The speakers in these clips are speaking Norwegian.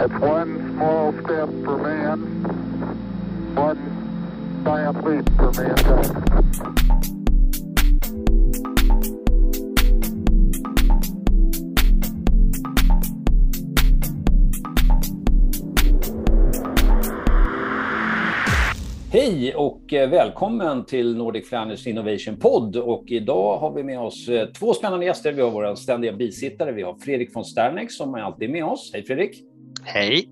It's one small step for man, one giant leap for mankind. Hej och eh, välkommen till Nordic Flanders Innovation Podd. Och idag har vi med oss eh, två spännande gäster. Vi har våra ständiga bisittare. Vi har Fredrik von Sternek som är alltid med oss. Hej Fredrik! Hej!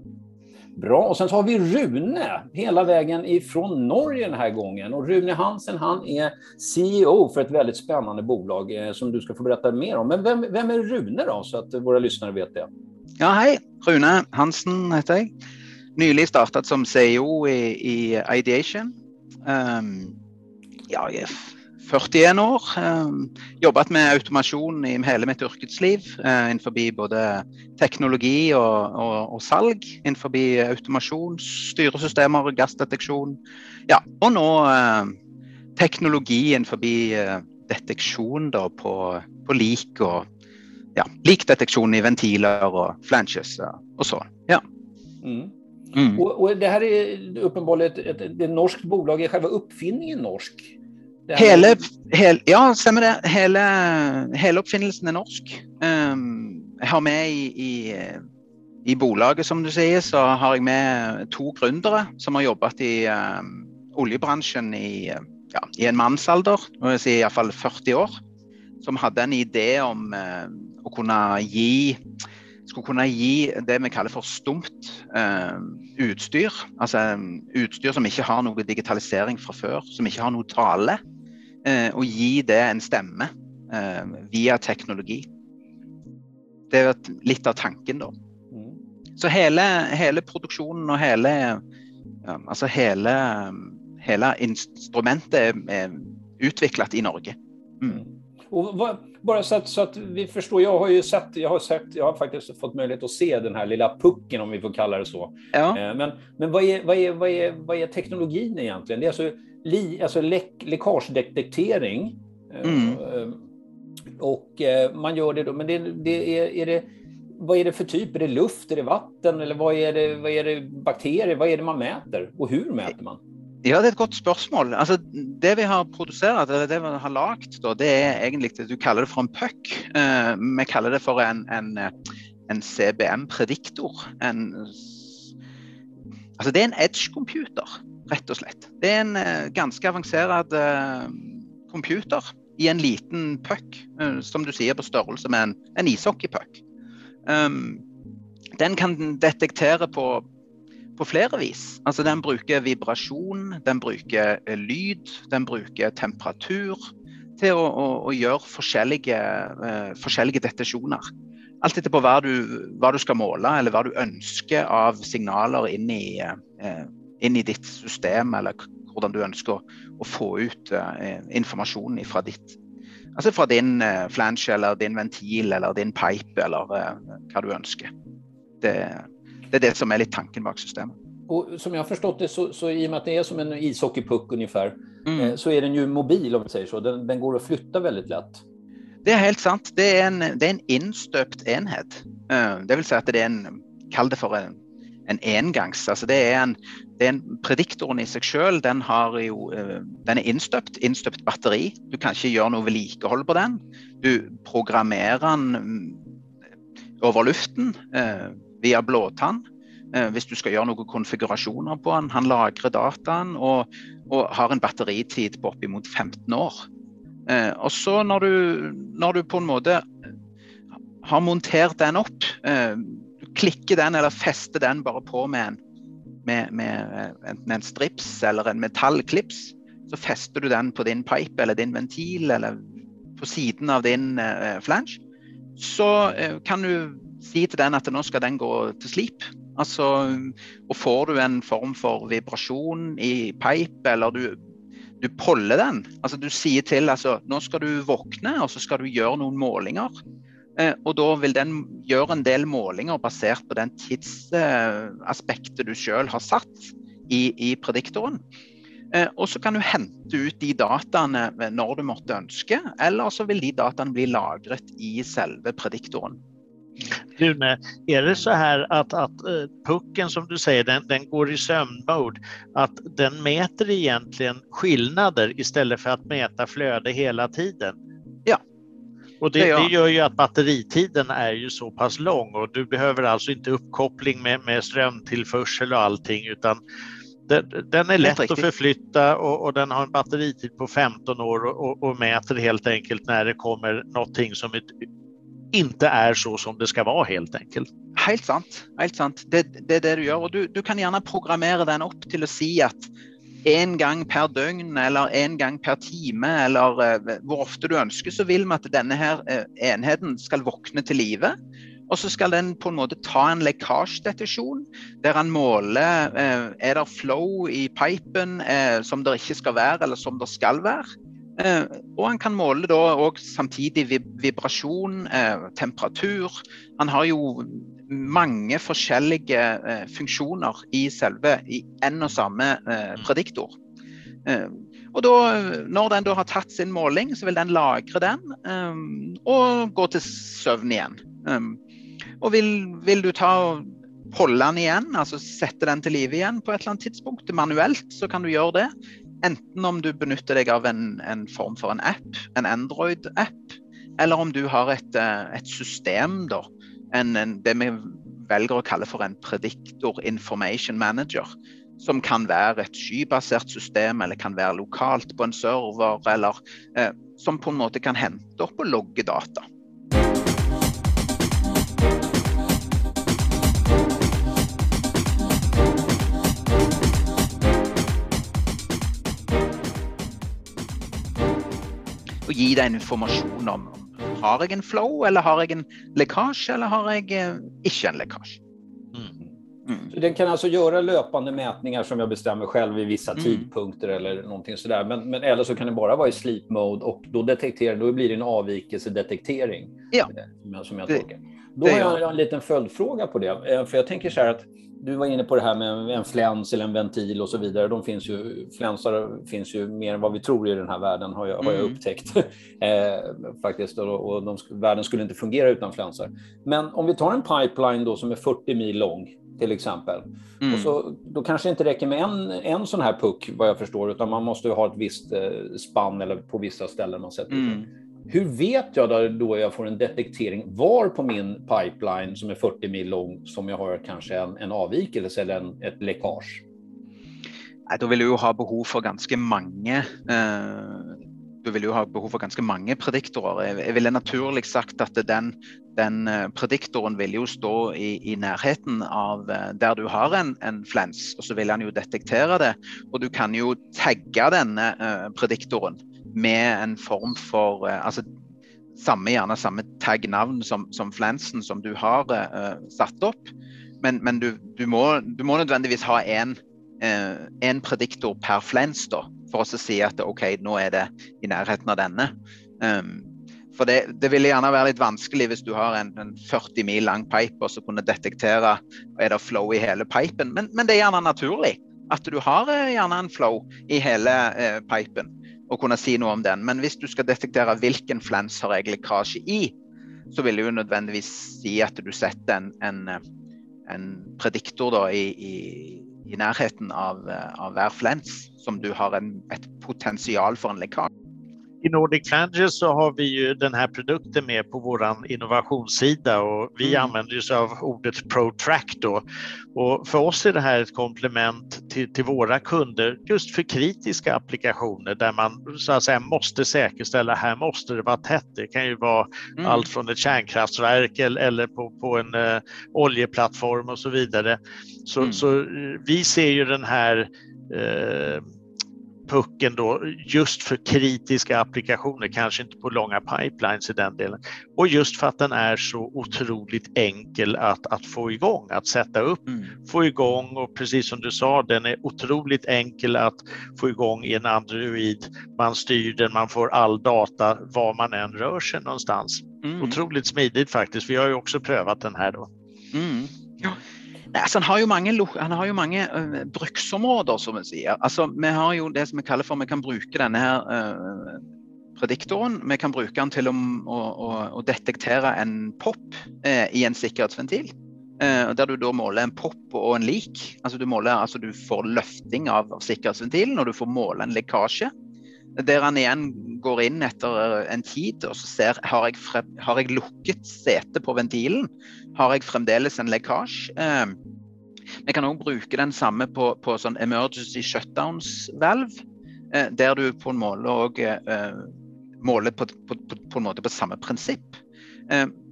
Bra, och sen så har vi Rune hela vägen ifrån Norge den här gången. Och Rune Hansen, han är CEO för ett väldigt spännande bolag eh, som du ska få berätta mer om. Men vem, vem är Rune då, så att våra lyssnare vet det? Ja, hei. Rune Hansen heter jeg. Nylig startet som CEO i, i Ideation. Um, ja, er 41 år. Um, jobbet med automasjon i hele mitt yrkesliv. Uh, innenfor både teknologi og, og, og salg. Innenfor automasjon, styresystemer, gassdeteksjon. Ja, og nå uh, teknologi innenfor deteksjon da, på, på lik og ja, likdeteksjon i ventiler og flanges og sånn. Ja. Mm. Mm. Och, och, det här är uppenbarligen et ett, ett, ett norskt bolag, är själva uppfinningen norsk? Hele, hel, ja, stemmer det. Hele, hele, oppfinnelsen er norsk. Um, jeg har med i, i, i, bolaget, som du sier, så har jeg med to gründere som har jobbet i um, oljebransjen i, ja, i en mannsalder, må jeg si iallfall 40 år. Som hadde en idé om uh, å kunne gi skulle kunne gi det vi kaller for stumt uh, utstyr. Altså utstyr som ikke har noe digitalisering fra før, som ikke har noe tale. Uh, og gi det en stemme uh, via teknologi. Det er litt av tanken, da. Så hele, hele produksjonen og hele Altså hele, hele instrumentet er, utviklet i Norge. Mm. Og vad, bara så att, så att, vi förstår, jag har ju sett, jag har sett, jag har faktiskt fått möjlighet att se den här lilla pucken om vi får kalla det så. Ja. Men, men vad, är, vad, är, vad, är, vad är teknologin egentligen? Det är alltså, li, alltså läck, läckagedetektering. Mm. Och man gör det då, men det, det är, är det, vad är det för typ? Är det luft, är det vatten eller vad är det, vad är det bakterier? Vad är det man mäter och hur mäter man? Ja, det er et godt spørsmål. Altså, det vi har produsert, eller det vi har lagd, det er egentlig det du kaller det for en puck. Uh, vi kaller det for en, en, en CBM-prediktor. Altså, det er en edge-computer, rett og slett. Det er en uh, ganske avansert uh, computer i en liten puck, som du sier på størrelse med en, en ishockeypuck. Um, den kan detektere på på flere vis. Altså Den bruker vibrasjon, den bruker lyd, den bruker temperatur til å, å, å gjøre forskjellige, uh, forskjellige deteksjoner. Alt etter hva du, hva du, skal måle, eller hva du ønsker av signaler inn i, uh, inn i ditt system, eller hvordan du ønsker å, å få ut uh, informasjonen fra ditt Altså fra din flange eller din ventil eller din pipe eller hva du ønsker. Det, det er det som er litt tanken bak systemet. Och som jag har förstått det så, så i och med att det är som en ishockeypuck ungefär mm. eh, så är den ju mobil om vi säger så. Den, den, går att flytta väldigt lätt. Det er helt sant. Det er en, det er en innstøpt enhet. Uh, det vil si at det er en, kall det for en, en engangs. Altså det er en, det er en prediktoren i seg selv, den, har jo, uh, den er innstøpt, innstøpt batteri. Du kan ikke gjøre noe vedlikehold på den. Du programmerer den over luften. Via blåtann. Eh, hvis du skal gjøre noen konfigurasjoner på den. Han lagrer dataen og, og har en batteritid på oppimot 15 år. Eh, og så når du, når du, på en måte har montert den opp, eh, klikker den eller fester den bare på med en, med, med, med en strips eller en metallklips, så fester du den på din pipe eller din ventil eller på siden av din flange. Så kan du si til den at nå skal den gå til slip. Altså, og får du en form for vibrasjon i pipe, eller du, du poller den. Altså du sier til altså, nå skal du våkne, og så skal du gjøre noen målinger. Eh, og da vil den gjøre en del målinger basert på den tidsaspektet du sjøl har satt i, i prediktoren. Eh, og så kan du hente ut de dataene når du måtte ønske, eller så vil de dataene bli lagret i selve prediktoren. Rune, är det så här att, att uh, pucken som du säger, den, den går i sömnmode, att den mäter egentligen skillnader istället för att mäta flöde hela tiden? Ja. Och det, det, gör ju att batteritiden är ju så pass lång och du behöver alltså inte uppkoppling med, med strömtillförsel och allting utan den, den är lätt att förflytta och, och, den har en batteritid på 15 år och, och, och, mäter helt enkelt när det kommer någonting som ett, inte är så som det ska vara helt enkelt. Helt sant. Helt sant. Det, det er det du gjør. Og du, du kan gjerne programmere den opp til å si at en gang per døgn eller en gang per time eller uh, hvor ofte du ønsker, så vil man at denne her uh, enheten skal våkne til live. Og så skal den på en måte ta en lekkasjedeteksjon, der han måler eh, er det flow i pipen eh, som det ikke skal være, eller som det skal være. Eh, og han kan måle da òg samtidig vibrasjon, eh, temperatur. Han har jo mange forskjellige eh, funksjoner i selve i en og samme eh, prediktor. Og da, når den da har tatt sin måling, så vil den lagre den og gå til søvn igjen. Og vil, vil du ta holde den igjen, altså sette den til live igjen på et eller annet tidspunkt manuelt, så kan du gjøre det. Enten om du benytter deg av en, en form for en app, en Android-app, eller om du har et, eh, et system, da. En, en, det vi velger å kalle for en predictor information manager. Som kan være et skybasert system, eller kan være lokalt på en server, eller eh, som på en måte kan hente opp og logge data. Og gi deg informasjon om har jeg en flow, eller har jeg en lekkasje, eller har jeg eh, ikke en lekkasje. Mm. Mm. Den kan altså gjøre löpande målinger som jeg bestemmer selv i vissa mm. tidpunkter eller noe sådär. Men, men, eller så kan det bare være i sleep mode og da detekterar, då blir det en avvikelsedetektering. Ja. Eh, som som. Då har jeg en liten følgespørsmål på det. For jeg tenker sånn så här att du var inne på det här med en fläns eller en ventil och så vidare. De finns ju, flänsar finns ju mer än vad vi tror i den här världen har jag, har jag mm. upptäckt. eh, faktiskt. Och, och de, världen skulle inte fungera utan flänsar. Men om vi tar en pipeline då som är 40 mil lång till exempel. Mm. Och så, då kanske det inte räcker med en, en sån här puck vad jag förstår, utan man måste ha ett visst eh, spann eller på vissa ställen man sätter mm. Hur vet jag då, jag får en detektering var på min pipeline som är 40 mil lång som jag har kanske en, en avvikelse eller en, läckage? Nei, da vil du jo ha behov for ganske mange eh, du vil jo ha behov for ganske mange prediktorer. Jeg ville naturlig sagt at den, den eh, prediktoren vil jo stå i, i, nærheten av eh, der du har en, en flens, og så vil han jo detektere det. Og du kan jo tagge denne eh, prediktoren med en form for uh, altså, samme, gjerne samme tag-navn som, som, flansen som du har uh, satt opp. Men, men du, du, må, du, må, nødvendigvis ha én uh, prediktor per flens da, for å si at OK, nå er det i nærheten av denne. Um, for det, det ville gjerne være litt vanskelig hvis du har en, en 40 mil lang pipe og så kunne detektere er det flow i hele pipen. Men, men, det er gjerne naturlig at du har gjerne en flow i hele eh, pipen å kunne si noe om den. Men hvis du skal detektere hvilken flens har jeg lekkasje i, så vil det jo nødvendigvis si at du setter en, en, en prediktor da, i, i, i, nærheten av, av, hver flens, som du har en, et potensial for en lekkasje. I Nordic Flanges så har vi ju den här produkten med på vår innovationssida och vi mm. använder oss av ordet ProTrack då. Och för oss är det här ett komplement till, till, våra kunder just för kritiska applikationer där man så att säga måste säkerställa, här måste det vara tätt. Det kan ju vara mm. allt från ett kärnkraftverk eller, eller på, på en uh, oljeplattform och så vidare. Så, mm. så uh, vi ser ju den här uh, pucken då just för kritiska applikationer, kanske inte på långa pipelines i den delen. Och just för att den är så otroligt enkel att, att få igång, att sätta upp, mm. få igång och precis som du sa, den är otroligt enkel att få igång i en Android. Man styr den, man får all data var man än rör sig någonstans. Mm. Otroligt smidigt faktiskt. Vi har ju också prövat den här då. Mm. Ja. Altså, han har jo mange, har jo mange uh, bruksområder, som vi sier. Altså, vi har jo det som vi kaller for Vi kan bruke denne her uh, prediktoren. Vi kan bruke den til å, å, å detektere en pop uh, i en sikkerhetsventil. Der du da måler en pop og en lik. Altså du, måler, altså du får løfting av, av sikkerhetsventilen, og du får måle en lekkasje. Der han igjen går inn etter en tid og så ser har jeg, frem, har jeg lukket setet på ventilen. Har jeg fremdeles en lekkasje? Eh, vi kan òg bruke den samme på, på sånn emergency shutdowns-valve, eh, der du på en måte òg eh, måler på, på, på, på, en måte på samme prinsipp.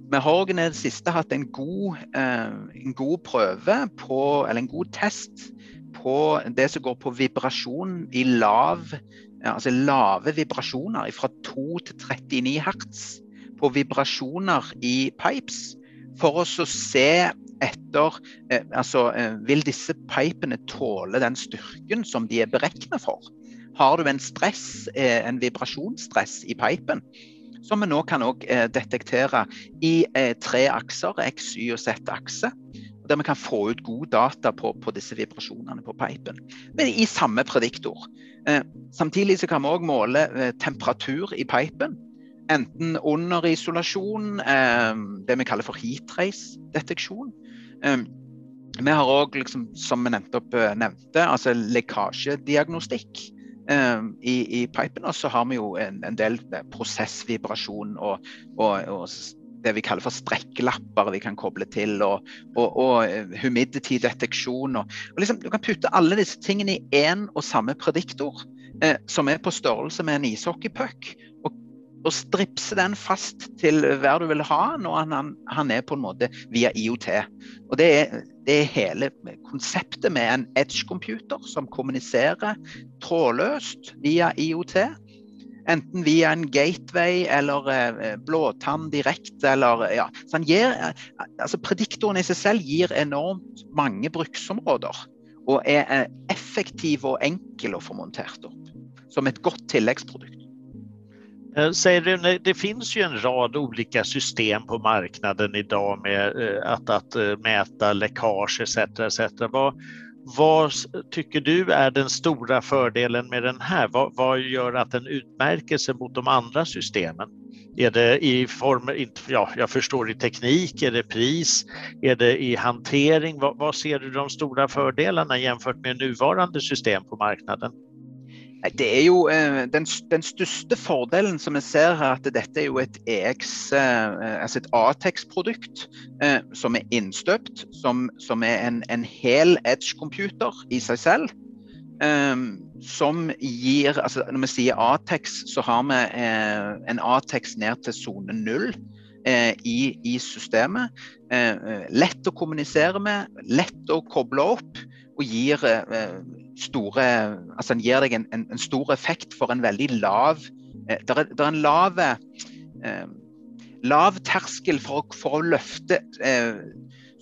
Eh, vi har i det siste hatt en god, en god prøve på, eller en god test på det som går på vibrasjon i lav, altså lave vibrasjoner fra 2 til 39 hertz på vibrasjoner i pipes, for å se etter eh, altså, eh, Vil disse pipene tåle den styrken som de er beregna for? Har du en stress, eh, en vibrasjonsstress i pipen, som vi nå kan også detektere i tre akser, X, Y og Z-akse. Der vi kan få ut god data på, på disse vibrasjonene på pipen, men i samme prediktor. Samtidig så kan vi òg måle temperatur i pipen enten under isolasjon, det vi kaller for heat race-deteksjon, Ehm, vi har òg, liksom, som vi nevnte, eh, nevnte, altså lekkasjediagnostikk i, i pipen. Og så har vi jo en, en del eh, prosessvibrasjon og, og, og, det vi kaller for strekklapper vi kan koble til, og, og og humidity-deteksjon. og Liksom, du kan putte alle disse tingene i én og samme prediktor, eh, som er på størrelse med en ishockeypuck. Og og stripse den fast til hver du vil ha når han, han er på en måte via IOT. Og det er, det er hele konseptet med en edge-computer som kommuniserer trådløst via IOT. Enten via en gateway eller eh, blåtann direkte eller ja. Så han gir, altså Prediktoren i seg selv gir enormt mange bruksområder. Og er effektiv og enkel å få montert opp. Som et godt tilleggsprodukt. Eh, säger du, det finns ju en rad olika system på marknaden idag med eh, att, att eh, mäta läckage etc. etc. Vad, vad tycker du är den stora fördelen med den här? Vad, vad, gör att den utmärker sig mot de andra systemen? Är det i form, ja, jag förstår i teknik, är det pris, är det i hantering? Vad, vad ser du de stora fördelarna jämfört med nuvarande system på marknaden? Det er jo eh, den, den, største fordelen som vi ser her, at dette er jo et EX, eh, altså et Atex-produkt eh, som er innstøpt, som, som er en, en hel edge-computer i seg selv. Som gir altså Når vi sier Atex, så har vi eh, en Atex ned til sone null eh, i, i, systemet. Eh, lett å kommunisere med, lett å koble opp og gir store Altså den gir deg en, en, en, stor effekt for en veldig lav eh, Det er, en lav eh, lav terskel for, for å løfte eh,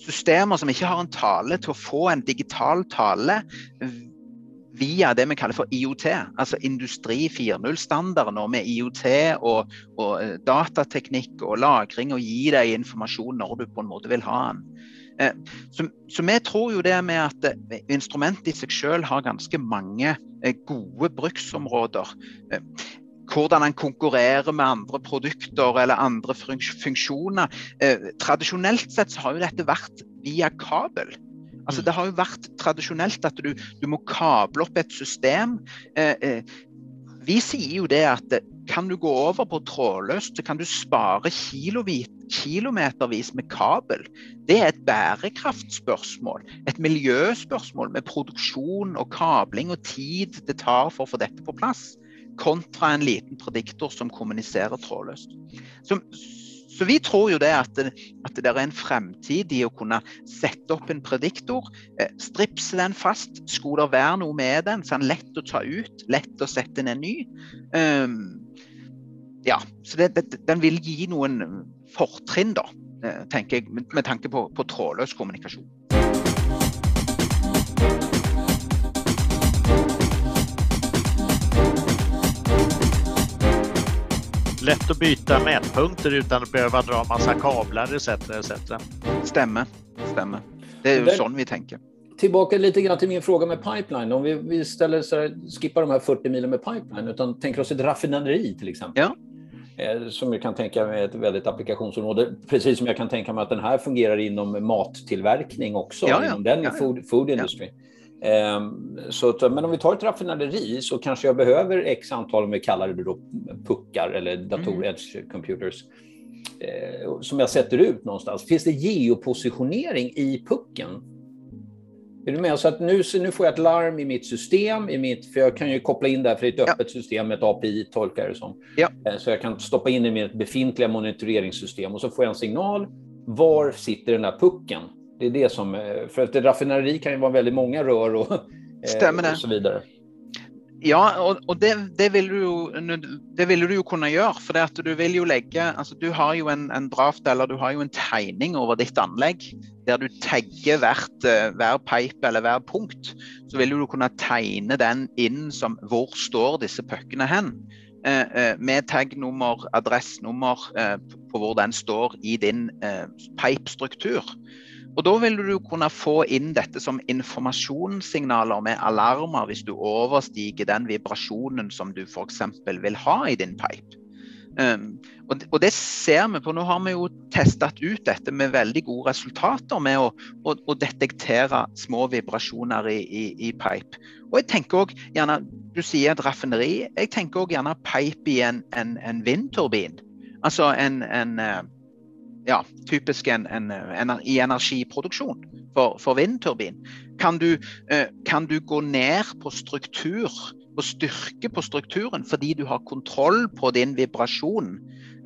systemer som ikke har en tale, til å få en digital tale via det vi kaller for IOT, altså Industri 4.0-standarden med IOT og, og, eh, datateknikk og lagring, og gi deg informasjon når du på en måte vil ha den. Eh, så, så, vi tror jo det med at eh, instrumentet i seg selv har ganske mange eh, gode bruksområder. Hvordan en konkurrerer med andre produkter eller andre funksjoner. Tradisjonelt sett så har jo dette vært via kabel. Altså, mm. det har jo vært tradisjonelt at du, du må kable opp et system. Vi sier jo det at kan du gå over på trådløst, så kan du spare kilometervis med kabel. Det er et bærekraftspørsmål. Et miljøspørsmål med produksjon og kabling og tid det tar for å få dette på plass. Kontra en liten prediktor som kommuniserer trådløst. Så, så vi tror jo det at, at, det er en fremtid i å kunne sette opp en prediktor, eh, stripse den fast. Skulle det være noe med den, så den lett å ta ut, lett å sette inn en ny. Um, ja, så det, det, den vil gi noen fortrinn, da, eh, tenker jeg, med, med tanke på, på trådløs kommunikasjon. Lätt att byta mätpunkter utan att behöva dra massa kablar etc. etc. Stemmer. Stemmer. Det er jo sånn vi tenker. tillbaka lite grann till min fråga med pipeline. Om vi, vi ställer så här, skippar de här 40 milen med pipeline, utan tänker oss ett raffinaderi till exempel. Ja. Eh, som jag kan tänka mig är ett väldigt applikationsområde. Precis som jag kan tänka mig att den här fungerar inom mattillverkning också, Ja, ja. inom den Ja, ja. food, food industry. Ehm, Så, men om vi tar ett raffinaderi så kanske jag behöver x antal, om vi kallar det då puckar eller dator Mm. edge computers, eh, som jag sätter ut någonstans. Finns det geopositionering i pucken? Är du med? Så att nu, nu får jag ett larm i mitt system, i mitt, för jag kan ju koppla in det här för det är ett Ja. öppet system med ett API, tolkar det som. Ja. Eh, Så jag kan stoppa in det i mitt befintliga monitoreringssystem och så får jag en signal. Var sitter den här pucken? Det är det som, eh, för att ett raffinaderi kan ju vara väldigt många rör och, eh, och så vidare. Ja, og, og det, det, vil du jo, det vil du jo kunne gjøre. For det at du vil jo legge altså Du har jo en, en draft eller du har jo en tegning over ditt anlegg der du tagger hvert, eh, hver pipe eller hver punkt. Så vil du kunne tegne den inn som hvor står disse puckene hen. Eh, eh, med taggnummer, adressenummer eh, på hvor den står i din eh, pipestruktur. Og Da vil du kunne få inn dette som informasjonssignaler med alarmer hvis du overstiger den vibrasjonen som du f.eks. vil ha i din pipe. Um, og, og det ser vi på. Nå har vi jo testet ut dette med veldig gode resultater med å, å, å detektere små vibrasjoner i, i, i pipe. Og jeg tenker også gjerne, Du sier et raffineri. Jeg tenker også gjerne pipe i en, en, en vindturbin. Altså en, en eh, ja, typisk en, en, en, i energiproduksjon for, for vindturbin. Kan du, eh, kan du gå ned på struktur, på styrke på strukturen, fordi du har kontroll på din vibrasjon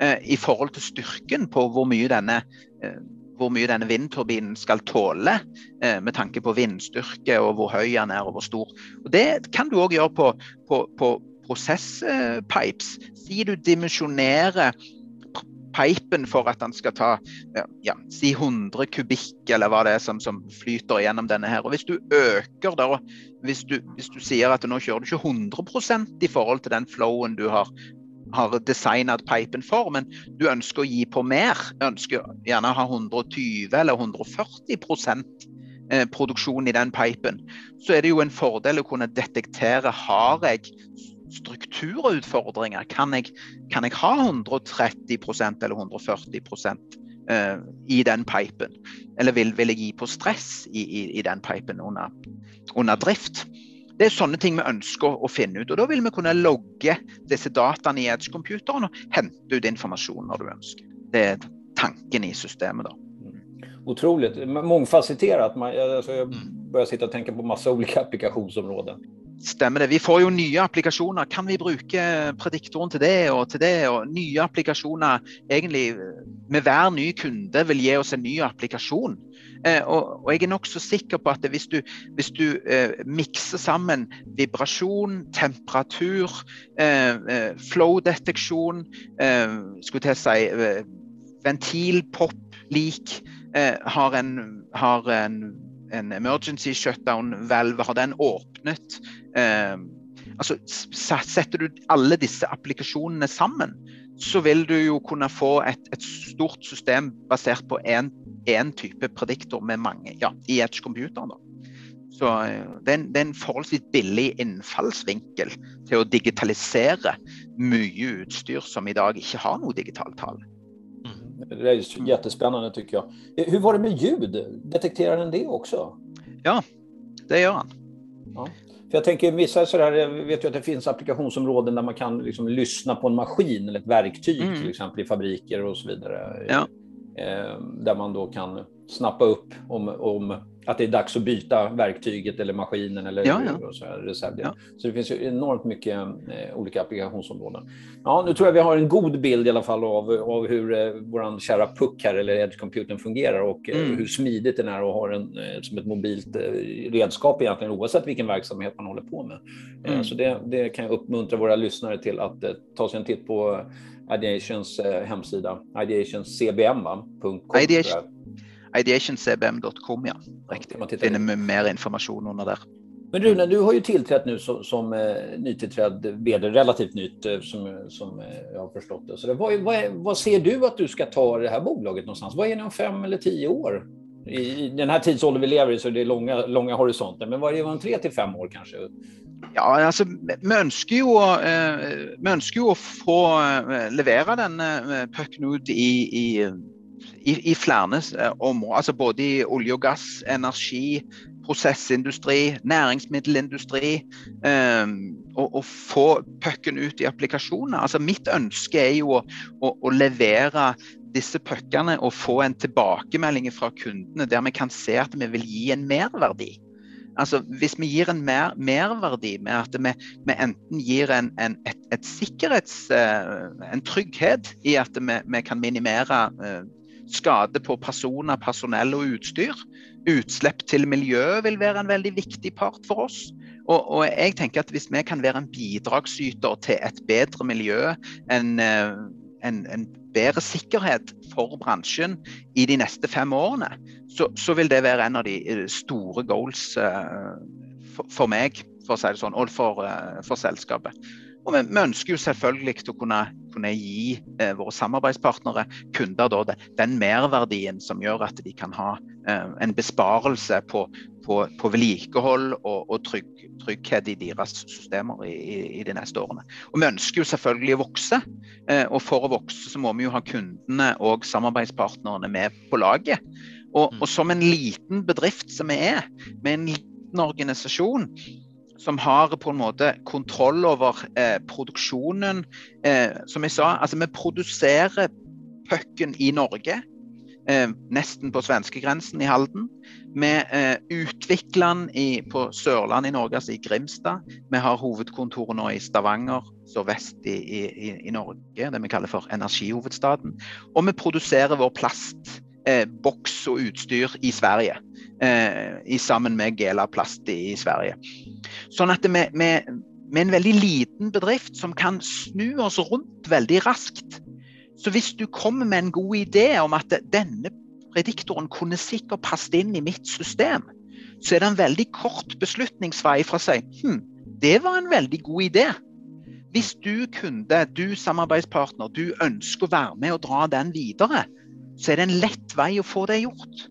eh, i forhold til styrken på hvor mye denne, eh, hvor mye denne vindturbinen skal tåle, med tanke på vindstyrke og hvor høy den er og hvor stor. Og det kan du òg gjøre på, på, på prosesspipes. Si du dimensjonerer pipen for at den skal ta ja, si 100 kubikk, eller hva det er som, som flyter gjennom denne her. Og hvis du øker da, hvis du, hvis du sier at nå kjører du ikke 100 i forhold til den flowen du har, har designet pipen for, men du ønsker å gi på mer, ønsker gjerne å ha 120 eller 140 eh, produksjon i den pipen, så er det jo en fordel å kunne detektere har jeg strukturutfordringer. Kan jeg, kan jeg ha 130% eller 140 eh, i den pipen? Eller vil, vil jeg gi på stress i, i, i den pipen under, under drift? Det er sånne ting vi ønsker å finne ut. og Da vil vi kunne logge disse dataene i edge-computeren og hente ut informasjon når du ønsker. Det er tanken i systemet. da. Otroligt mångfacetterat. Man, alltså jag Mm. börjar sitta och tänka på massa olika applikationsområden. Stemmer det. Vi får jo nye applikasjoner. Kan vi bruke prediktoren til det og til det? Og nye applikasjoner egentlig med hver ny kunde vil gi oss en ny applikasjon. Eh, og, og jeg er nokså sikker på at hvis du, hvis du eh, mikser sammen vibrasjon, temperatur, eh, eh, flow-deteksjon, eh, skulle til å si ventilpop-lik, har en, har en en emergency shutdown-valve, har den åpnet? Eh, altså, setter du alle disse applikasjonene sammen, så vil du jo kunne få et, et stort system basert på én type prediktor med mange ja, i edge-computeren. Så eh, det er, en, det er en forholdsvis billig innfallsvinkel til å digitalisere mye utstyr som i dag ikke har noe digitaltale. Det är jättespännande tycker jag. Hur var det med ljud? Detekterar den det också? Det gjør han. För jag tänker vissa sådär, jag vet ju att det finns applikationsområden där man kan liksom lyssna på en maskin eller ett verktyg Mm. till exempel i fabriker och så vidare. Ja. Eh, Där man då kan snappa upp om, om att det är dags att byta verktyget eller maskinen eller Ja, ja. så här. Ja. Så det finns ju enormt mycket eh, olika applikationsområden. Ja, nu tror jag vi har en god bild i alla fall av, av hur eh, vår kära puck här eller edge computern fungerar och eh, Mm. hur smidigt den är och har en eh, som ett mobilt eh, redskap egentligen oavsett vilken verksamhet man håller på med. Eh, Mm. Så det, det kan jag uppmuntra våra lyssnare till att eh, ta sig en titt på Ideations hemsida, ideationscbm.com. Ideation. Ideationcbm.com, ja. Riktig. man Finner in. vi mer informasjon under der. Men Rune, du har ju tillträtt nu som, som eh, nytillträdd vd, relativt nytt eh, som, som eh, jag har förstått det. Så det vad, vad, är- vad ser du att du ska ta det här bolaget någonstans? Vad är ni om fem eller tio år? I den här tidsåldern vi lever i så är det långa, långa horisonter, men vad är det, om tre til fem år kanskje? Ja, altså, Vi ønsker jo, eh, vi ønsker jo å få eh, levere den eh, pucken ut i, i, i, i flere områder. Altså både i olje og gass, energi, prosessindustri, næringsmiddelindustri. Og, og få pucken ut i applikasjoner. Altså Mitt ønske er jo å, å, å levere disse puckene og få en tilbakemelding fra kundene der vi kan se at vi vil gi en merverdi. Altså, hvis vi gir en mer, merverdi med at vi, vi enten gir en, en, et, et, sikkerhets, uh, en trygghet i at vi, vi kan minimere uh, skade på personer, personell og utstyr. Utslipp til miljøet vil være en veldig viktig part for oss. Og, og, jeg tenker at Hvis vi kan være en bidragsyter til et bedre miljø, en, uh, en, en bedre sikkerhet for bransjen i de neste fem årene, så, så vil det være en av de eh, store goals uh, for, for, meg, for å si det sånn, og for, for selskapet. Og vi, vi, ønsker jo selvfølgelig å kunne, kunne gi eh, våre samarbeidspartnere, kunder, da, den merverdien som gjør at de kan ha eh, en besparelse på, på, på vedlikehold og, og trygg, trygghet i deres systemer i, i, i, de neste årene. Og Vi ønsker jo selvfølgelig å vokse, eh, og for å vokse så må vi jo ha kundene og samarbeidspartnerne med på laget. Og, og som en liten bedrift som vi er, med en liten organisasjon, som har på en måte kontroll over eh, produksjonen. Eh, som jeg sa, altså vi produserer pucken i Norge. Eh, nesten på svenskegrensen i Halden. Vi eh, utvikler den på Sørlandet i Norge, altså i Grimstad. Vi har hovedkontoret nå i Stavanger, så vest i, i, i Norge, det vi kaller for energihovedstaden. Og vi produserer vår plast eh, boks og utstyr i Sverige. Eh, i sammen med Gela Plast i, i Sverige. Sånn at vi, med, en veldig liten bedrift som kan snu oss rundt veldig raskt. Så hvis du kommer med en god idé om at denne prediktoren kunne sikkert passet inn i mitt system, så er det en veldig kort beslutningsvei fra å si hm, det var en veldig god idé. Hvis du kunde, du samarbeidspartner, du ønsker å være med og dra den videre, så er det en lett vei å få det gjort.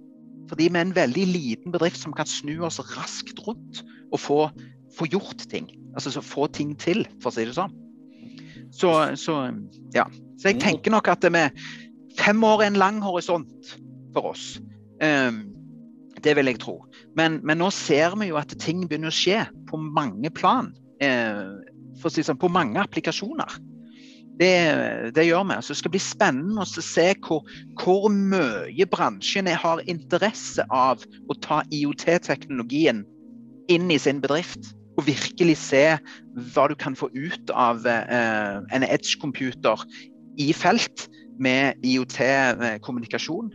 Fordi vi er en veldig liten bedrift som kan snu oss raskt rundt og få, få gjort ting. Altså få ting til, for å si det sånn. Så, så, ja. så jeg tenker nok at vi Fem år er en lang horisont for oss. Um, det vil jeg tro. Men, men, nå ser vi jo at ting begynner å skje på mange plan. Uh, for å si sånn, på mange applikasjoner. Det, det, gjør vi. Så det skal bli spennende å se hvor, hvor mye bransjen har interesse av å ta IOT-teknologien inn i sin bedrift. Og virkelig se hva du kan få ut av eh, en edge-computer i felt med IOT-kommunikasjon.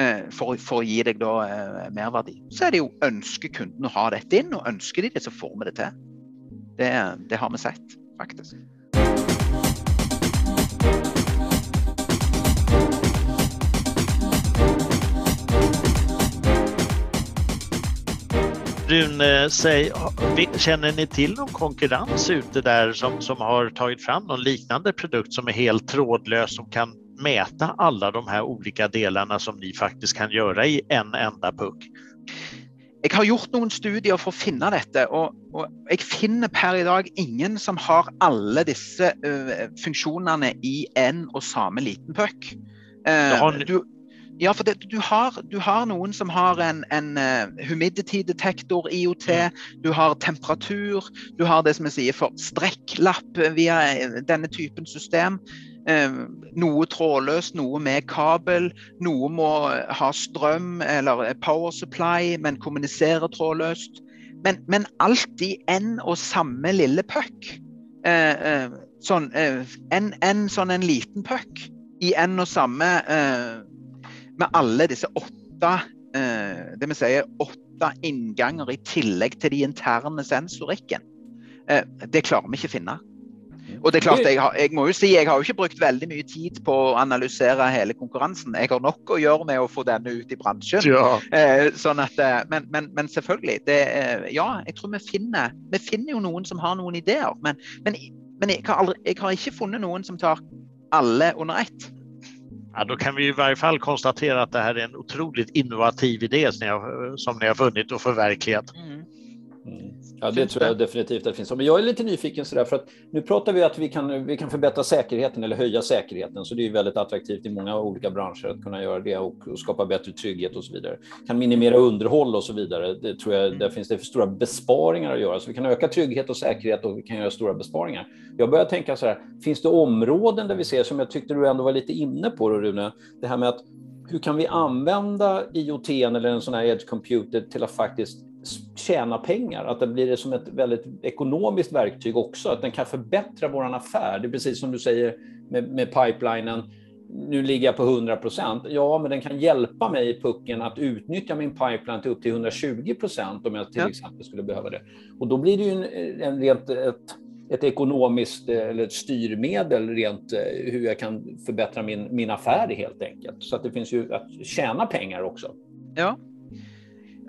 Eh, for, for, å gi deg da eh, merverdi. Så er det jo ønsker kunden å ha dette inn, og ønsker de det, så får vi det til. Det, det har vi sett, faktisk. Rune, säg, känner ni till någon konkurrens ute där som, som har tagit fram någon liknande produkt som är helt trådlös som kan mäta alla de här olika delarna som ni faktiskt kan göra i en enda puck? Jeg har gjort noen studier for å finne dette, og, og, jeg finner per i dag ingen som har alle disse uh, funksjonene i en og samme liten puck. Uh, du, ja, for det, du, har, du, har, noen som har en, en uh, humidity detektor, IOT. Du har temperatur. Du har det som jeg sier for strekklapp via denne typen system. Eh, noe trådløst, noe med kabel. Noe må ha strøm eller power supply, men kommunisere trådløst. Men, men alt i en og samme lille puck. Eh, eh, sånn, en, en, sånn en liten puck i en og samme Med alle disse åtte det vi sier, åtte innganger i tillegg til de interne sensorikken. Det klarer vi ikke å finne. Og det er klart, jeg, har, jeg, må jo si, jeg har jo ikke brukt veldig mye tid på å analysere hele konkurransen. Jeg har nok å gjøre med å få denne ut i bransjen. Ja. Eh, sånn at, eh, men, men, men selvfølgelig. Det, eh, ja, jeg tror vi finner, vi finner jo noen som har noen ideer. Men, men jeg, har aldri, jeg, har ikke funnet noen som tar alle under ett. Ja, då kan vi i varje fall konstatera att det här är en otroligt innovativ idé som ni har, som ni har funnit och förverkligat. Mm. Mm. Ja, det tror jag definitivt att det finns. Men jag är lite nyfiken sådär för att nu pratar vi att vi kan, vi kan förbättra säkerheten eller höja säkerheten. Så det är väldigt attraktivt i många olika branscher att kunna göra det och, och skapa bättre trygghet och så vidare. Kan minimera underhåll och så vidare. Det tror jag, där finns det för stora besparingar att göra. Så vi kan öka trygghet och säkerhet och vi kan göra stora besparingar. Jag börjar tänka så här, finns det områden där vi ser som jag tyckte du ändå var lite inne på då, Rune, det här med att hur kan vi använda IoT eller en sån här edge computer till att faktiskt tjäna pengar, att det blir som ett väldigt ekonomiskt verktyg också, att den kan förbättra vår affär. Det är precis som du säger med, med pipelinen, nu ligger jag på 100 procent. Ja, men den kan hjälpa mig i pucken att utnyttja min pipeline till upp till 120 procent om jag till ja. exempel skulle behöva det. Och då blir det ju en, en rent ett, ett ekonomiskt eller ett styrmedel rent hur jag kan förbättra min, min affär helt enkelt. Så att det finns ju att tjäna pengar också. Ja,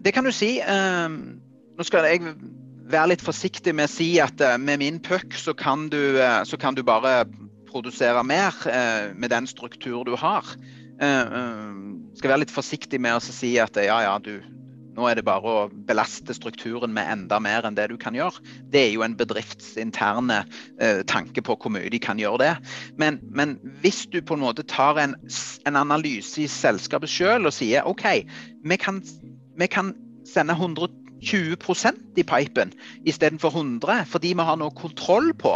det kan du si. Um, nå skal jeg være litt forsiktig med å si at uh, med min puck så kan, du, uh, så kan du bare produsere mer uh, med den struktur du har. skal være litt forsiktig med å si at ja, ja, du, nå er det bare å belaste strukturen med enda mer enn det du kan gjøre. Det er jo en bedriftsinterne eh, tanke på hvor mye de kan gjøre det. Men, men hvis du på en måte tar en, en analyse i selskapet selv og sier OK, vi kan vi kan sende 120% i pipen istedenfor 100, fordi vi har nå kontroll på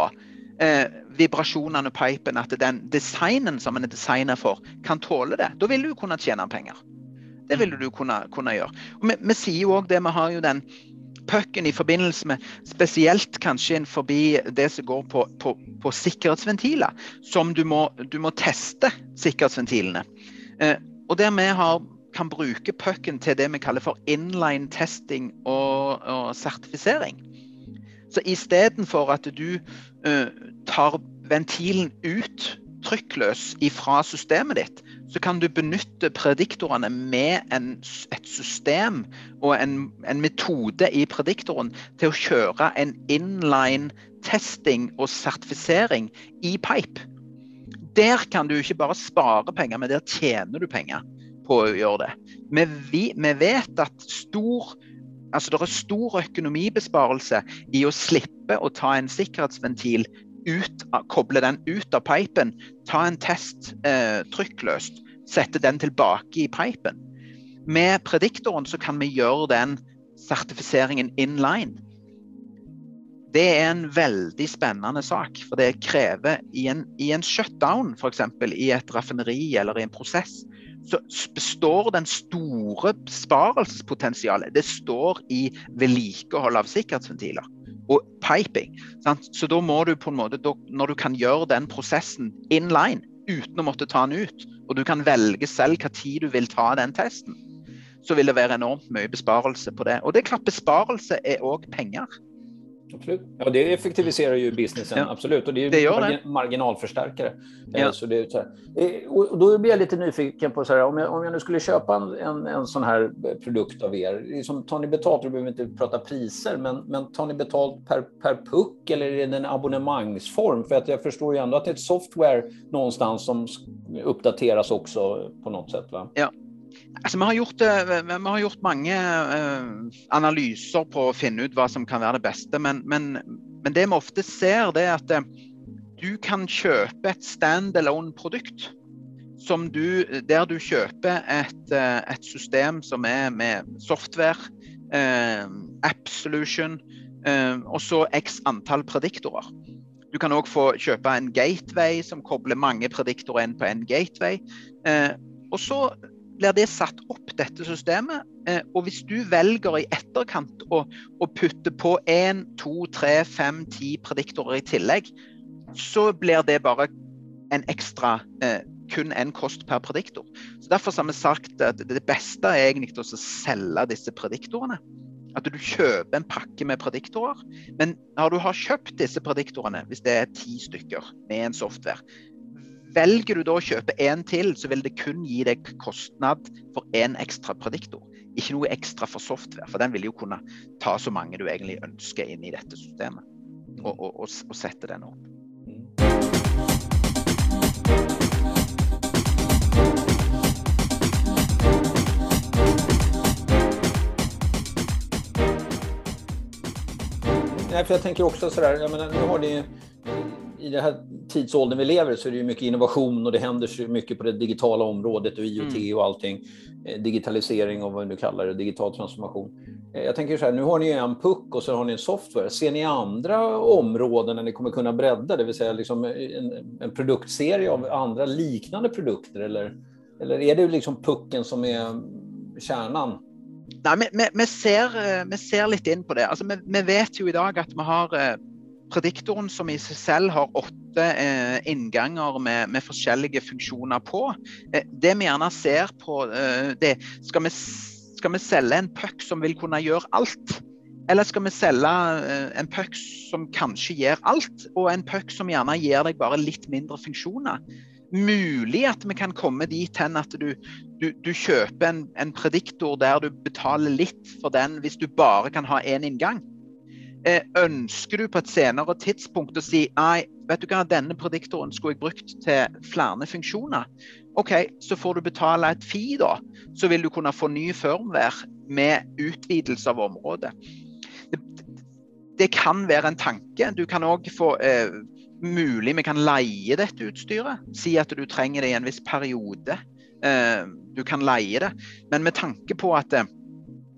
eh, vibrasjonene i pipen, at den designen som en er designet for, kan tåle det. Da vil du kunne tjene penger. Det vil du kunne, kunne gjøre. Og vi, vi sier jo òg det, vi har jo den pucken i forbindelse med spesielt kanskje forbi det som går på, på, på sikkerhetsventiler, som du må, du må teste sikkerhetsventilene. Eh, og der vi har kan bruke pucken til det vi kaller for inline testing og, og sertifisering. Så istedenfor at du uh, tar ventilen ut trykkløs ifra systemet ditt, så kan du benytte prediktorene med en, et system og en, en, metode i prediktoren til å kjøre en inline testing og sertifisering i pipe. Der kan du ikke bare spare penger, men der tjener du penger på å gjøre det. Men vi, vi vet at stor altså det er stor økonomibesparelse i å slippe å ta en sikkerhetsventil ut, koble den ut av pipen, ta en test eh, trykkløst, sette den tilbake i pipen. Med prediktoren så kan vi gjøre den sertifiseringen in line. Det er en veldig spennende sak. For det krever i en, i en shutdown, f.eks. i et raffineri eller i en prosess, så består den store besparelsespotensialet det står i vedlikehold av sikkerhetsventiler og piping. Sant? Så da må du på en måte, når du kan gjøre den prosessen in line uten å måtte ta den ut, og du kan velge selv hva tid du vil ta den testen, så vil det være enormt mye besparelse på det. Og det er klart besparelse er òg penger. Absolut. Ja, det effektiviserar ju businessen, ja. absolut. Och det är det margin det. marginalförstärkare. Eh, ja. Så det är så. Eh, och då blir jag lite nyfiken på, så här, om, jag, om jag nu skulle köpa en, en, en sån här produkt av er, liksom, tar ni betalt, du behöver inte prata priser, men, men tar ni betalt per, per puck eller är det en abonnemangsform? För att jag förstår ju ändå att det är ett software någonstans som uppdateras också på något sätt. Va? Ja, Altså, vi, har gjort, eh, vi, har gjort, mange uh, analyser på å finne ut hva som kan være det beste. Men, men, men det vi ofte ser, det er at uh, du kan kjøpe et standalone-produkt. Du, der du kjøper et, et, system som er med software, app solution og så x antall prediktorer. Du kan òg få kjøpe en gateway som kobler mange prediktorer inn på en gateway. og så blir det satt opp, dette systemet. Eh, og hvis du velger i etterkant å, å putte på én, to, tre, fem, ti prediktorer i tillegg, så blir det bare en ekstra eh, kun en kost per prediktor. Så Derfor har vi sagt at det beste er egentlig å selge disse prediktorene. At du kjøper en pakke med prediktorer. Men når du har kjøpt disse prediktorene, hvis det er ti stykker med en software, Velger du da å kjøpe én til, så vil det kun gi deg kostnad for én ekstra prediktor. Ikke noe ekstra for software, for den vil jo kunne ta så mange du egentlig ønsker inn i dette systemet, og, og, og, og sette den opp. Jeg tenker også så der, sådär, jag eh, nå har de i den här tidsåldern vi lever så är det ju mycket innovation och det händer så mycket på det digitala området och IoT mm. och allting. Eh, digitalisering och vad du kallar det, digital transformation. Eh, jag tänker så här, nu har ni en puck och så har ni en software. Ser ni andra områden där ni kommer kunna bredda, det vill säga liksom en, en produktserie av andra liknande produkter eller, eller är det liksom pucken som är kärnan? Nei, vi, vi, vi, ser, vi, ser, litt inn på det. Altså, vi, vet jo i dag at vi har prediktoren som i seg selv har åtte eh, innganger med, med, forskjellige funksjoner på. Eh, det vi gjerne ser på eh, det skal vi, skal vi selge en puck som vil kunne gjøre alt? Eller skal vi selge en puck som kanskje gjør alt, og en puck som gjerne gir deg bare litt mindre funksjoner? Mulig at vi kan komme dit hen at du, du, du kjøper en, en prediktor der du betaler litt for den hvis du bare kan ha én inngang. Eh, ønsker du på et senere tidspunkt å si nei, vet du hva, denne prediktoren skulle jeg brukt til flere funksjoner. OK, så får du betale et fee, da. Så vil du kunne få ny firmware med utvidelse av området. Det, det kan være en tanke. Du kan òg få eh, Mulig vi kan leie dette utstyret. Si at du trenger det i en viss periode. Eh, du kan leie det. Men med tanke på at eh,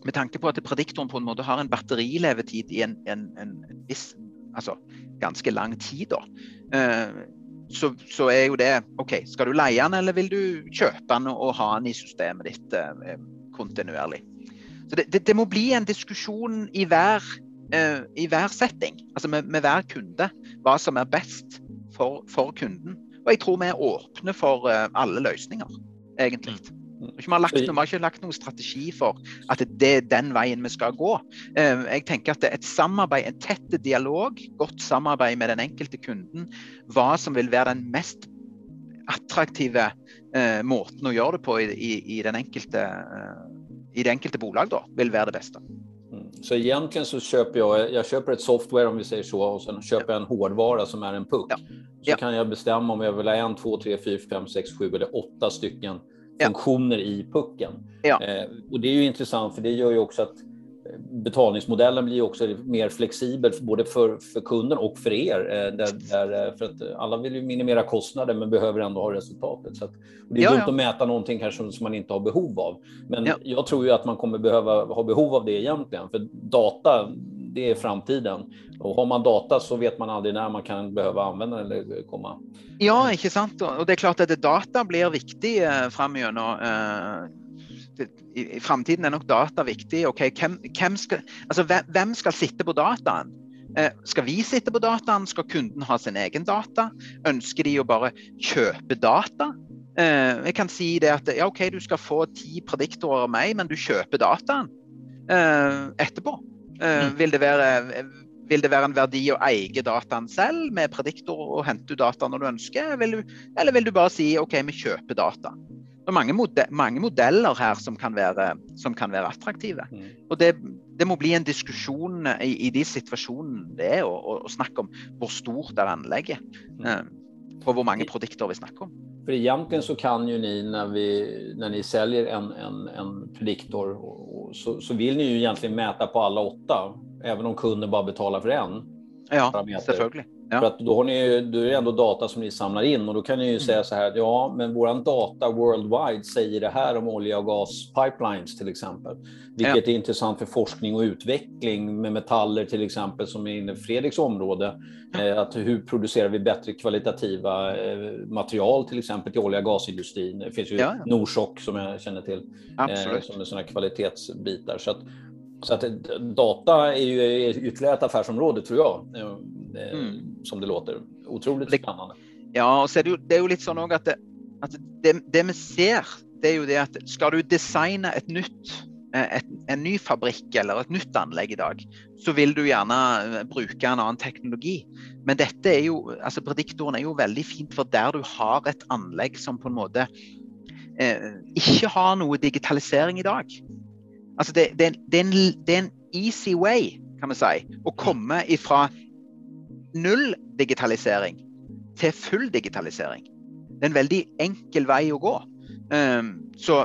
med tanke på at prediktoren på en måte har en batterilevetid i en, en, en viss Altså ganske lang tid, da. Uh, så, så, er jo det OK, skal du leie den, eller vil du kjøpe den og ha den i systemet ditt uh, kontinuerlig? Så det, det, det, må bli en diskusjon i hver, uh, i hver setting, altså med, med, hver kunde, hva som er best for, for kunden. Og jeg tror vi er åpne for alle løsninger, egentlig. Mm. Vi har, lagt, vi har ikke lagt noen strategi for at det er den veien vi skal gå. Eh, jeg tenker at et samarbeid, en tett dialog, godt samarbeid med den enkelte kunden, hva som vil være den mest attraktive eh, måten å gjøre det på i, i, i, enkelte, eh, i det enkelte bolag, da, vil være det beste. Mm. Så egentlig så kjøper jeg, jeg kjøper et software om vi sier så og så kjøper jeg en hårdvara som er en puck. Ja. Så ja. kan jeg bestemme om jeg vil ha en, två, tre, fyra, fem, sex, sju eller åtte stycken funktioner i pucken. Eh, och det är ju intressant för det gör ju också att eh, betalningsmodellen blir också mer flexibel både för, för kunden och för er. Eh, där, där, för att alla vill ju minimera kostnader men behöver ändå ha resultatet. Så att, det är ja, dumt ja. att mäta någonting kanske som man inte har behov av. Men ja. jag tror ju att man kommer behöva ha behov av det egentligen. För data, det är framtiden. Och har man data så vet man aldrig när man kan behöva använda den eller komma. Ja, ikke sant. Og det er klart at data blir viktig eh, framover. Eh, I, I framtiden er nok data viktig. Okay, hvem, hvem, skal, altså, hvem skal sitte på dataen? Eh, skal vi sitte på dataen? Skal kunden ha sin egen data? Ønsker de å bare kjøpe data? Jeg kan si det at ja, OK, du skal få ti prediktorer av meg, men du kjøper dataen etterpå. Eh, mm. Vil det være vil det være en verdi å eie dataen selv med prediktor og hente ut data når du ønsker, vil du, eller vil du bare si OK, vi kjøper data? Det er mange, mode, mange modeller her som kan være, som kan være attraktive. Mm. Og det, det, må bli en diskusjon i, i de situasjonene det er, å snakke om hvor stort er anlegget. Mm. Eh, på hvor mange produkter vi snakker om. For egentligen så kan ju ni när, vi, när ni säljer en, en, en prediktor så, så vill ni ju egentligen mäta på alla åtta, även om kunden bara betalar för en. Ja, parameter. Ja. För att då, har ni, då är det ändå data som ni samlar in och då kan ni ju mm. säga så här, ja, men våran data worldwide säger det här om olja och gaspipelines till exempel. Vilket ja. är intressant för forskning och utveckling med metaller till exempel som är inne i Fredriks område. Eh, att hur producerar vi bättre kvalitativa eh, material till exempel till olja och gasindustrin. Det finns ju ja. Norsock som jag känner till eh, som är sådana kvalitetsbitar. Så att, så att data är ju ytterligare ett affärsområde tror jag, eh, mm. som det låter. Otroligt spännande. Ja, och så är det, det är ju lite så nog att, det, att det, det vi ser, det är ju det att ska du designa ett nytt eh, et, en ny fabrikk eller et nytt anlegg i dag, så vil du gjerne eh, bruke en annen teknologi. Men dette er jo, altså prediktoren er jo veldig fint for der du har et anlegg som på en måte eh, ikke har noe digitalisering i dag. Altså det, det, det, er en, det, er en, easy way, kan vi si, å komme fra null digitalisering til full digitalisering. Det er en veldig enkel vei å gå. Um, så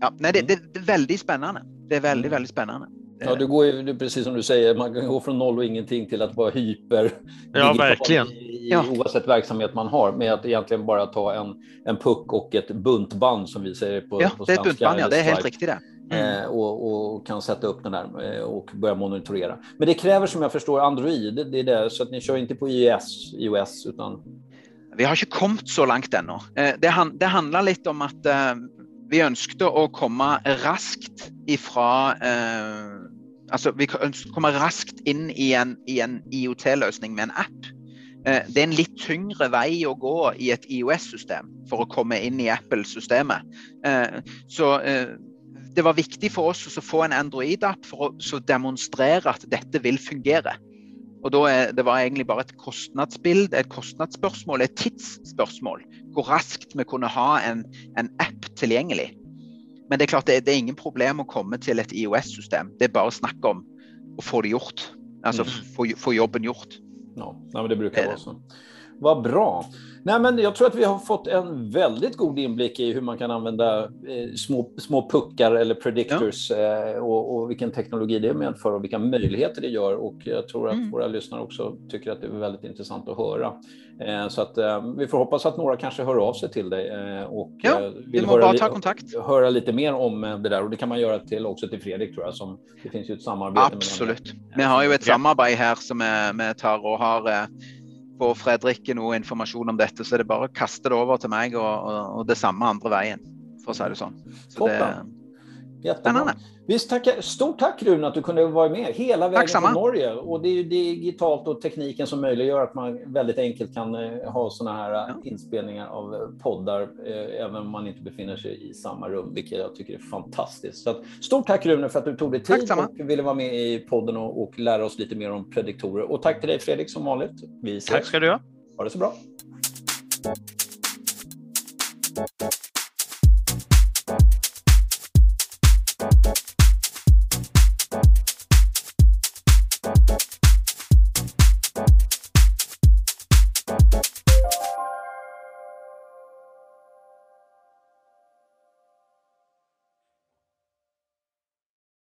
ja, nei, det, det, er veldig spennende. Det er veldig, veldig spennende. Ja, du går ju, precis som du säger, man kan gå från noll och ingenting till att vara hyper. Ja, verkligen. I, ja. Oavsett verksamhet man har, med att egentligen bara ta en, en puck och ett buntband som vi säger på, ja, på det är ett buntband, ja, det är helt riktigt det. Mm. Eh, och, och, kan sätta upp den där eh, och börja monitorera. Men det kräver som jag förstår Android, det är det, så att ni kör inte på iOS, iOS utan vi har ikke kommet så langt ennå. Eh, det, det, handler litt om at vi ønsket å komme raskt ifra eh, Altså, vi ønsket å komme raskt inn i en, en IOT-løsning med en app. Det er en litt tyngre vei å gå i et IOS-system for å komme inn i Apple-systemet. Så det var viktig for oss å få en Android-app for å demonstrere at dette vil fungere. Og da er, Det var egentlig bare et kostnadsbilde, et kostnadsspørsmål, et tidsspørsmål. Hvor raskt vi kunne ha en, en app tilgjengelig. Men det er klart det, det, er ingen problem å komme til et IOS-system. Det er bare snakk om å få det gjort. Altså mm. få, få jobben gjort. Ja, men det bruker jeg også. Hva bra. Nej, men jag tror att vi har fått en väldigt god inblick i hur man kan använda eh, små, små puckar eller predictors ja. eh, och, och, vilken teknologi det medför och vilka möjligheter det gör. Och jag tror att mm. våra lyssnare också tycker att det är väldigt intressant att höra. Eh, så att eh, vi får hoppas att några kanske hör av sig till dig eh, och ja, eh, vill höra, bara ta kontakt. höra lite mer om det där. Och det kan man göra till, också till Fredrik tror jag. Som, det finns ju ett samarbete. Absolut. Vi har ju ett samarbete här som vi tar och har får Fredrik noe informasjon om dette, så er det bare å kaste det over til meg, og, og, og det samme andre veien, for å si det sånn. Så det, Jättebra. Visst, tack, stort tack Rune att du kunde vara med hela vägen från Norge. Och det är ju digitalt och tekniken som möjliggör att man väldigt enkelt kan eh, ha sådana här ja. inspelningar av eh, poddar eh, även om man inte befinner sig i samma rum, vilket jag tycker är fantastiskt. Så att, stort tack Rune för att du tog dig tid och ville vara med i podden och, och, lära oss lite mer om prediktorer. Och tack till dig Fredrik som vanligt. Vi ses. Tack ska du ha. Ha det så bra.